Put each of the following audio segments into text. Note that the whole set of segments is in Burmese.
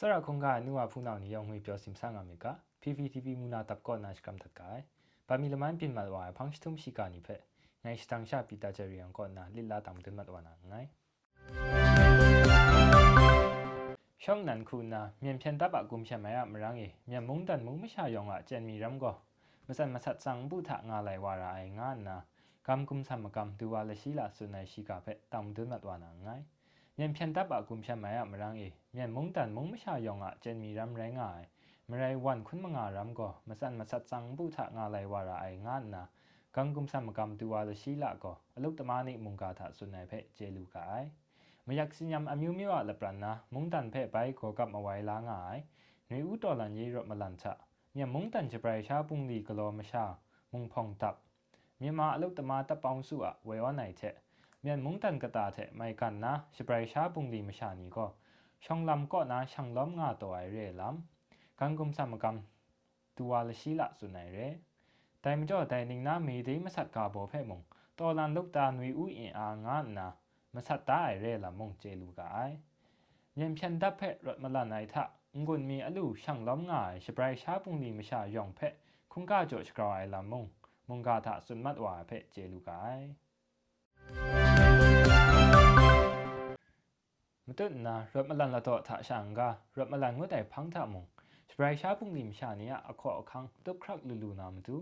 Sarakunga nuwa phunau ni yonghui pyo simsanga mika PVTV muna tapko nashkam tatkai pamilaman pin malwa phangstum shika ni phe ngai stang sha pita chari ang ko na lilla tam dun matwa na ngai Shong nan khu na myen phen ta ba gum sha ma ya mrang ye myen mong dan mong ma sha yong a chen mi ram go masan masat sang bu tha nga lai wa ra ai nga na kam kum sam kam duwa la shi la sunai shika phe tam dun matwa na ngai ยนเพียนตับอะกุมเชมายะมรังเอเมียนมุงดันมุงไม่ชายองอะเจนมีรำก็มาสันมาสัดสังบุทะงาไหลวาราไองานนะกำกุมสัมมกำตัวละชีละสุนัยชีกาเพตามดุนมัดวานาไงเมียนเพียนตับอะกุมเชมายะมรังเอเมียนมุงดันมุงไม่ชายองอะเจนมีรำแรงง่ายมไรวันคุณมงารำก็มาสันมาสัดสังบุทะงาไหลวาราไองานนะกังกุมสัมมกำตัวละชีละก็อลุกตมานิมุงกาทะสุนัยเพเจลูกายမယက်စညမ်အမျိုးမျိုးလပရနာမုန်တန်ဖဲပိုင်ကိုကပ်မဝိုင်လာငိုင်နွေဦးတော်လန်ရေးရမလန်ချ မြမုန်တန်ချပရိုင်ရှာပုန်လီကလောမရှာမုန်ဖောင်တပ်မြန်မာအလုတ်တမတပ်ပေါင်းစုအဝေဝနိုင်ချက်မြန်မုန်တန်ကတာတဲ့မိုင်ကန်နာချပရိုင်ရှာပုန်လီမရှာနီကိုช่องลำก็นาช่างล้อมงาตัวไอเร่ลำกังกุมสามกรรมตัวละชีละสุนัยเร่แต่มจ่อแต่นิงนามีดีมาสัตกาโบเพ่มงตอลันลูกตาหนุยอุ้ยอางานนาမဆတ်တာရဲလာမုံကျေလူကအိုင်ညံဖြန်တပ်ဖက်ရတ်မလာနိုင်ထငွန်မီအလူရှန်လောင်းငါရှပရိုင်ရှာပုန်လီမရှာယောင်ဖက်ခုန်ကကြောချကရိုင်လာမုံမုံကထဆွန်မတ်ဝါဖက်ကျေလူကအိုင် မတုနာရပ်မလန်လတော့ထာရှန်ကရပ်မလန်ငွတ်တိုင်ဖန်းထမုံစပရိုက်ရှာပုန်လိမရှာနေရအခေါ်အခန်းတုခရက်လူလူနာမသူ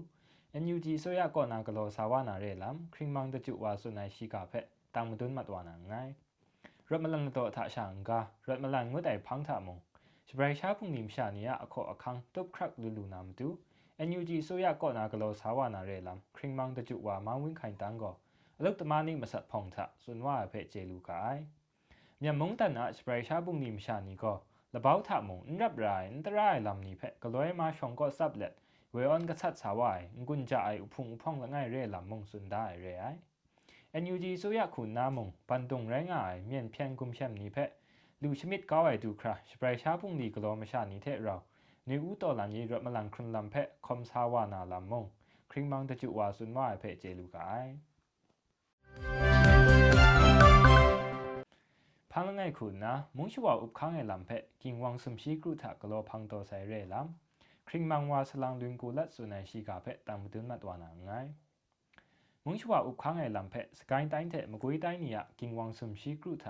NUG ဆိုရကောနာကလောစာဝနာရဲလမ်ခရင်မောင်တကျဝါဆုနိုင်ရှိကဖက်တာမတွန်းမတော်နာငိုင်းရပ်မလန်တော့ထာရှန်ကရပ်မလန်ငွတ်တိုင်ဖန်းထမုံစပရိုက်ရှာပုန်လိမရှာနေရအခေါ်အခန်းတုခရက်လူလူနာမသူ NUG ဆိုရကောနာကလောစာဝနာရဲလမ်ခရင်မောင်တကျဝါမန်ဝင်းခိုင်တန်ကောအလုတ်တမနိမဆက်ဖုံထစွန်ဝါဖက်ကျေလူကိုင် မြမုံတနာစပရိုင်ရှာပုန်နိမရှာနီကိုလဘောက်ထမုံရပ်ရိုင်းတရိုင်လမ်နီဖဲကလွဲမာရှောင်ကိုဆပ်လက်ဝေအွန်ကဆတ်ဆာဝိုင်ငွန်းကြအိုင်ဥဖုံဖုံလငိုင်ရဲလမ်မုံစွန်ဒိုင်ရဲအိုင် NUG ဆိုရခုနာမုံပန်တုံရိုင်းငိုင်မြန်ဖြန်ကုမ်ရှမ်နီဖက်လူချမစ်ကောဝဲဒူခရာစပရိုင်ရှာပုန်ဒီကလောမရှာနီ တဲ့ရောနေဦးတော်လန်ကြီးရမလန်ခရင်လမ်ဖက်ခွန်ဆာဝနာလမ်မုံခရင်မောင်တကျဝါဆွန်ဝါဖက်ကျေလူကိုင်ဖန်ငိုင်ခုနာမုံရှဝဥပခန်းငယ်လမ်ဖက်ကင်ဝမ်ဆုံရှိကရုထကလောဖန်တော်ဆိုင်ရဲလမ်ခရင်မောင်ဝါဆလန်လွင်ကိုလက်ဆွန်နိုင်ရှိကဖက်တမ်မတွန်းမတ်ဝနာငိုင်မုံချွာဥခန်းငယ်လမ်ဖက်စကိုင်းတိုင်းတဲ့မကွေးတိုင်းနီယကင်ဝမ်ဆုံရှိကရုထ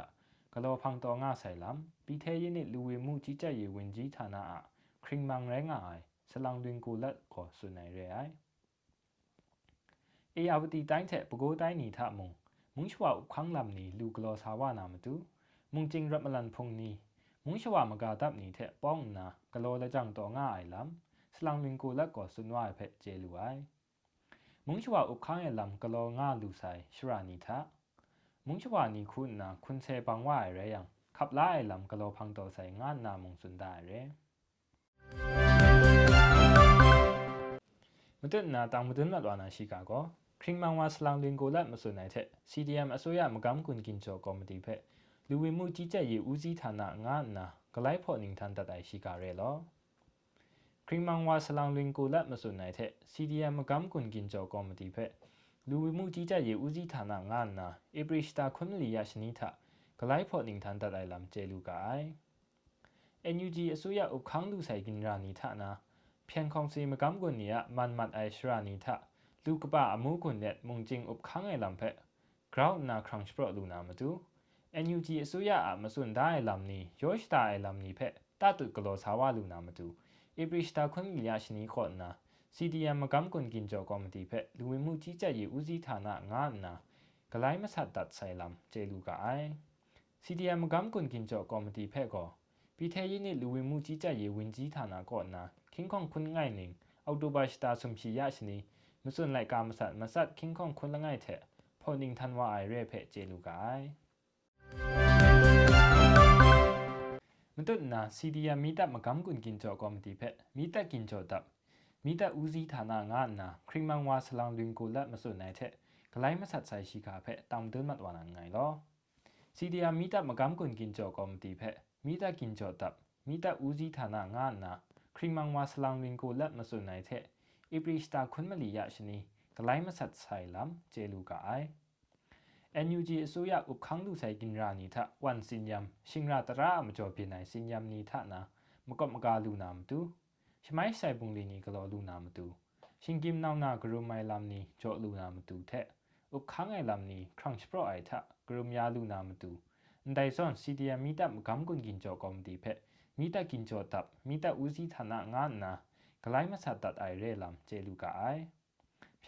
ကလောဖန်တော်ငါဆိုင်လမ်ပီထဲရင်းနစ်လူဝေမှုကြီးကြပ်ရေးဝင်ကြီးဌာနအခရင်မန်ရဲငါအိုင်ဆလောင်တွင်ကိုလက်ကိုဆွနိုင်ရဲအိုင်အေယာဝတီတိုင်းတဲ့ပကိုးတိုင်းနီထမုံမုံချွာဥခန်းလမ်နီလူကလောစာဝနာမတူ မုံကျင်းရမလန်ဖုန်နီမုံချွာမကာတပ်နီတဲ့ပေါင်းနာကလောလကြံတော်ငါအိုင်လမ်ဆလောင်တွင်ကိုလက်ကိုဆွနဝဖက်ကျေလူအိုင်မုံချွာဥခိုင်းလမ်ကလောငါလူဆိုင်ရှရာနီသာမုံချွာနီခုနာခွန်ဆေပန်ဝါရဲယံขับไล่ลำกะโลพังโตใส่งานนามงสุนได้เรမတွနာတောင်မတွနတ်ဝါနာရှိကကောခရင်မန်ဝါစလောင်လင်ကိုလက်မစွန်နိုင်တဲ့ CDM အစိုးရမကမ်ကွန်ကင်ချောကော်မတီဖက် လူဝင်မှုကြီးကြပ်ရေးဦးစီးဌာနငါနာဂလိုက်ဖော်နင်းထန်တတိုင်ရှိကြရဲလောခရီမန်ဝါဆလောင်လင်ကိုလက်မစွန်နိုင်တဲ့ CDM မကမ်ကွန်ကင်ကျော်ကော်မတီဖက်လူဝင်မှုကြီးကြပ်ရေးဦးစီးဌာနငါနာဧပြီစတာခွန်လီယာရှနီထဂလိုက်ဖော်နင်းထန်တတိုင်လမ်ကျဲလူကိုင် NUG အစိုးရဥခန်းလူဆိုင်ကင်ရာနီထနာဖျန်ခေါင်စီမကမ်ကွန်နီယမန်မတ်အိုင်ရှရာနီထလူကပအမှုကွန်နဲ့မုန်ကျင်းဥခန်းငိုင်လမ်ဖက် ground na crunch pro luna matu NUG အစိုးရအားမစွန်ဒါအလမ်နီယောရှတာအလမ်နီဖက်တတုကလောဆာဝလူနာမတူဧပရစ်တာခွန်မီလျာရှနီခေါ်နာ CDM မကမ်ကွန်ကင်ဂျောကော်မတီဖက်လူဝင်မှုကြီးကြပ်ရေးဦးစီးဌာနငါနာဂလိုင်းမဆတ်တတ်ဆိုင်လမ်ကျေလူကအိုင် CDM ကမ်ကွန်ကင်ဂျောကော်မတီဖက်ကောပြည်ထရေးနှင့်လူဝင်မှုကြီးကြပ်ရေးဝန်ကြီးဌာနကောနာခင်းခေါန်ခွန်ငိုင်နင်းအော်တိုဘတ်စတာဆုံဖြီရရှနီမစွန်လိုက်ကာမဆတ်မဆတ်ခင်းခေါန်ခွန်လငိုင်တဲ့ဖော်နင်းထန်ဝါအိုင်ရဲဖက်ကျေလူကအိုင် မတုနာ CDM မိတပ်မကမ်ကွန်ကင်ကျော်ကော်မတီဖက်မိတပ်ကင်ကျော်တပ်မိတပ်ဦးစီးဌာနငါနာခရီမန်ဝါဆလောင်လွင်ကိုလက်မစွနိုင်တဲ့ဂလိုင်းမဆတ်ဆိုင်ရှိကဖက်တောင်တွန်းမတ်ဝါနာငိုင်လော CDM မိတပ်မကမ်ကွန်ကင်ကျော်ကော်မတီဖက်မိတပ်ကင်ကျော်တပ်မိတပ်ဦးစီးဌာနငါနာခရီမန်ဝါဆလောင်လွင်ကိုလက်မစွနိုင်တဲ့ဧပြီစတာခွန်မလီယ NUG အစိုးရဥခန်းလူဆိုင်ကင်ရာနီထဝန်စင်ယမ်ရှင်ရာတရာမကျော်ပြနိုင်စင်ယမ်နီထနာမမကော့မကာလူနာမတူရှမိုင်းဆိုင်ပုံလီနီကလောလူနာမတူရှင်กิมနောင်နာဂရုမိုင်လမ်နီကြောလူနာမတူတဲ့ဥခန်းငယ်လမ်နီခရန့်စပရအိုက်ထဂရုမြာလူနာမတူန်ဒိုင်ဆွန်စီဒီယမီတပ်မကမ်ကွန်ကင်ကြောကောမတီဖက်မီတပ်ကင်ကြောတပ်မီတပ်ဦးစီးဌာနငါနာဂလိုင်းမဆတ်တတ်အိုင်ရဲလမ်ကျေလူကအိုင်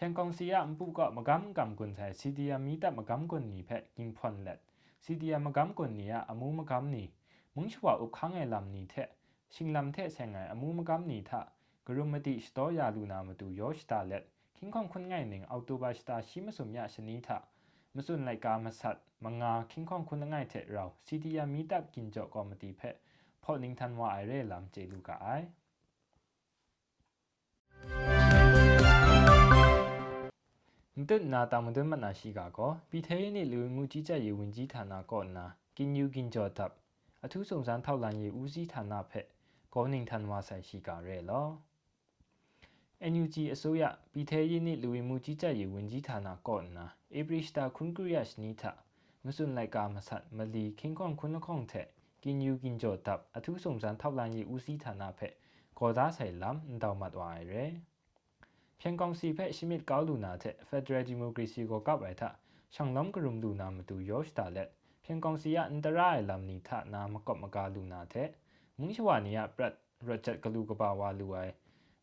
เพียงกองเสียมปุก็มกำกำกุนใส่ซีดียมีแต่มกำกุนนี่เพะกินพอนเล็ดซีดียมกำกุนนี่อะอมูมกำนี่มุงชัวอุคังไอลำนี่เทชิงลำเทเซงไงอมูมกำนี่ทะกรุมติสตอยาลูนามาดูยอชตาเล็ดคิงคองคนง่ายหนึ่งเอาตัวบาสตาชิมสุมยาชนิทะมสุนไลกามาสัตมังงาคิงคองคนง่ายเทเราซีดียมีแต่กินจอกอมติเพะพอนิ မတုနာတာမတုမနာရှိကကောပီသေးနေလူမှုကြီးကြပ်ရေးဝန်ကြီးဌာနကောနာကင်းယူကင်းကြောတပ်အထူးစုံစမ်းထောက်လန်ရေးဦးစီးဌာနဖက်ကောနင်းထန်ဝါဆိုင်ရှိကရဲလော NUG အစိုးရပီသေးရေးနေလူမှုကြီးကြပ်ရေးဝန်ကြီးဌာနကောနာဧပြီစတာခွန်ကရီယရှနီတာမစွန်လိုက်ကာမဆတ်မလီခင်းခွန်ခွန်းခွန်တဲ့ကင်းယူကင်းကြောတပ်အထူးစုံစမ်းထောက်လန်ရေးဦးစီးဌာနဖက်ကောသားဆိုင်လမ်တောင်မတ်ဝါရဲ ဖြန်ကောင်စီဖက်ရှမစ်ကောက်လူနာထက် Federal Democracy ကိုကောက်ရိုက်ထရှောင်းလမ်ကရုံလူနာမတူယော့ရှ်တာလက်ဖြန်ကောင်စီရအန်တရာလမ်နီထနာမကော့မကာလူနာထက်မင်းချဝနီယပရက်ရချက်ကလူကပါဝါလူဝိုင်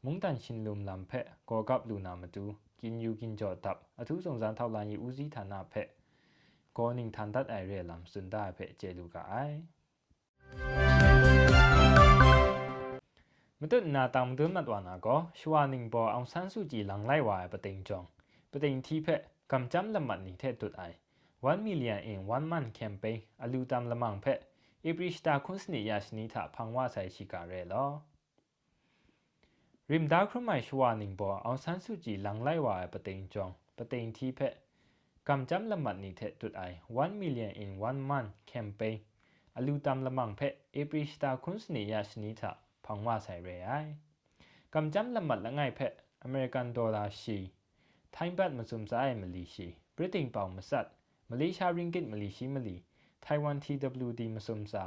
မုန်တန်ရှင်လုံလမ်ဖက်ကောကပ်လူနာမတူကင်ယူကင်ကြော့တပ်အထူးစုံစမ်းထောက်လှမ်းရေးဦးစီးဌာနဖက်ကောနင်းထန်ဒတ်အိုင်ရဲလမ်စွန်ဒါဖက်ကျေလူကအိုင် မတုနာတောင်တွန်းမတ်ဝနာကိုရှွာနင်းပေါ်အောင်ဆန်းစုကြည်လန်လိုက်ဝါပတိန်ကြောင့်ပတိန်တီဖက်ကမ်ချမ်လမတ်နီတဲ့တုတ်အိုင်1 million in 1 month campaign အလူတမ်လမန်ဖက်ဧပြီစတာခွန်းစနီယာစနီသာဖန်ဝါဆိုင်ရှိကြရဲလောရင်ဒါခရမိုင်ရှွာနင်းပေါ်အောင်ဆန်းစုကြည်လန်လိုက်ဝါပတိန်ကြောင့်ပတိန်တီဖက်ကမ်ချမ်လမတ်နီတဲ့တုတ်အိုင်1 million in 1 month campaign အလူတမ်လမန်ဖက်ဧပြီစတာခွန်းစနီယာစနီသာ พังว่าใส่เรไอกำจำละมัดละไงเพะอเมริกันดอลลาร์ชีไทยบัตมาซุมซายมาลีชีบริติงเป่ามาสัตมาลีชาริงกิตมาลีชีมาลีไต้หวันทีดับลูดีมาซุมซา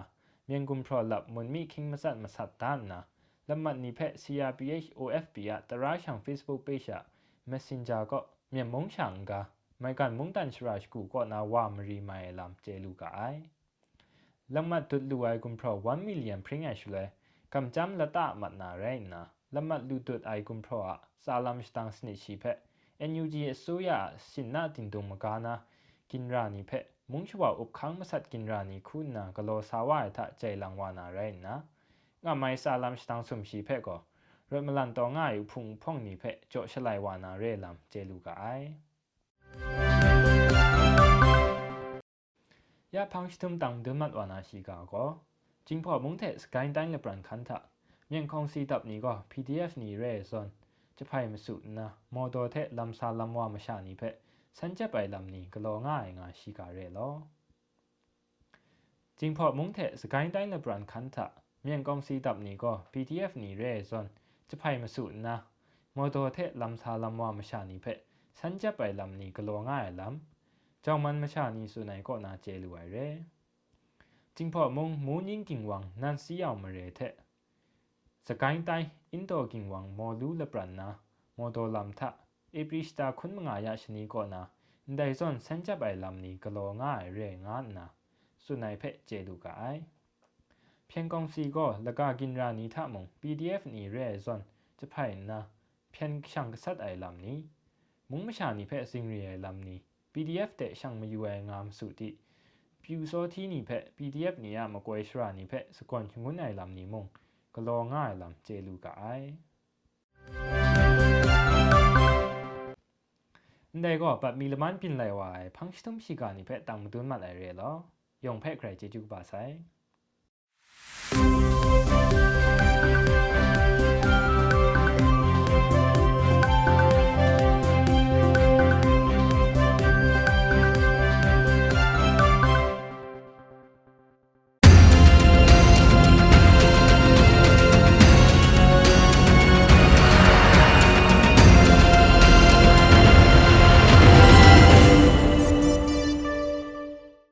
เมียงกุมพรอลับมนมีคิงมาสัตมาสัตตานนะละมัดนี้เพะ CRPH OFP อะตราช่าง Facebook page อะ Messenger ก็เมียมงช่างกาไม่กันมงตันชราชกูก็นาว่ามารีไม่ลำเจลูกาไอละมัดตุดลูไอกุมพรอ1 million พริ้งไอชุ เลยกำจำละตะมัดนาไรนะละมัดลูตุดไอกุมพรอะซาลัมสตังสนิชีเพะ NUG အစိုးရสินนาตินตุมกานากินรานีเพะมุงชวาอุบคังมาสัตกินรานีคุณนากะโลสาวายทะใจลังวานาไรนะงาไม่ซาลัมสตังสุมชีเพะก็รถมลันตอง่ายพุงพ่องนีเพะโจฉลายวานาเรลัมเจลูกาไอยาพังชิตุมตังดุมัดวานาชีกาก็ 징퍼 몽테 스카인 다인 레프란 칸타 면 콩시 답 니거 PDF 니 레선 제파이 무수나 모더테 람사 람와 마샤니 페 산제 바이 람니 글로가 잉아 시가레로 징퍼 몽테 스카인 다인 레프란 칸타 면 콩시 답 니거 PDF 니 레선 제파이 무수나 모더테 람사 람와 마샤니 페 산제 바이 람니 글로가 람ကြောင်မန်မချာနီဆိုနိုင်ကောနာကျဲလူဝိုင်ရယ် ง่ายลำเจ้ามันมาชานี้สุนัยก็นาเจลวยเรจิงพอมงมูนิงกิงวังนันซียาวมาเรเทสกายไตอินโดกิงวังมอลูเลปรันนาโมโดลัมทะเอปริสตาคุณมงายาชนีก่อนาไดซอนเซนจับไอลัมนี้กโลง่ายเรงานนาสุนัยเพเจดูกายเพียงกองซีก็ละกากินรานีทะมง PDF นี่เรซอนจะไพ่นาเพียงช่างกษัตไอลัมนี้มุงไม่ชานีเพสิงเรียลัมนี้ PDF เตช่างมาอยู่ไองามสุดิ ပြူစောတီနီဖက် PDF နေရမကွဲရှရာနီဖက်စကွန်ငွန်းနိုင်လမ်နီမုံကလောငါလမ်ကျေလူကအိုင်နေကောပတ်မီလမန်ပင်လေဝိုင်ဖန်စတုံရှိကနိဖက်တမ်ဒွန်းမလဲရဲလောယုံဖက်ခရကျေကျူပါဆိုင်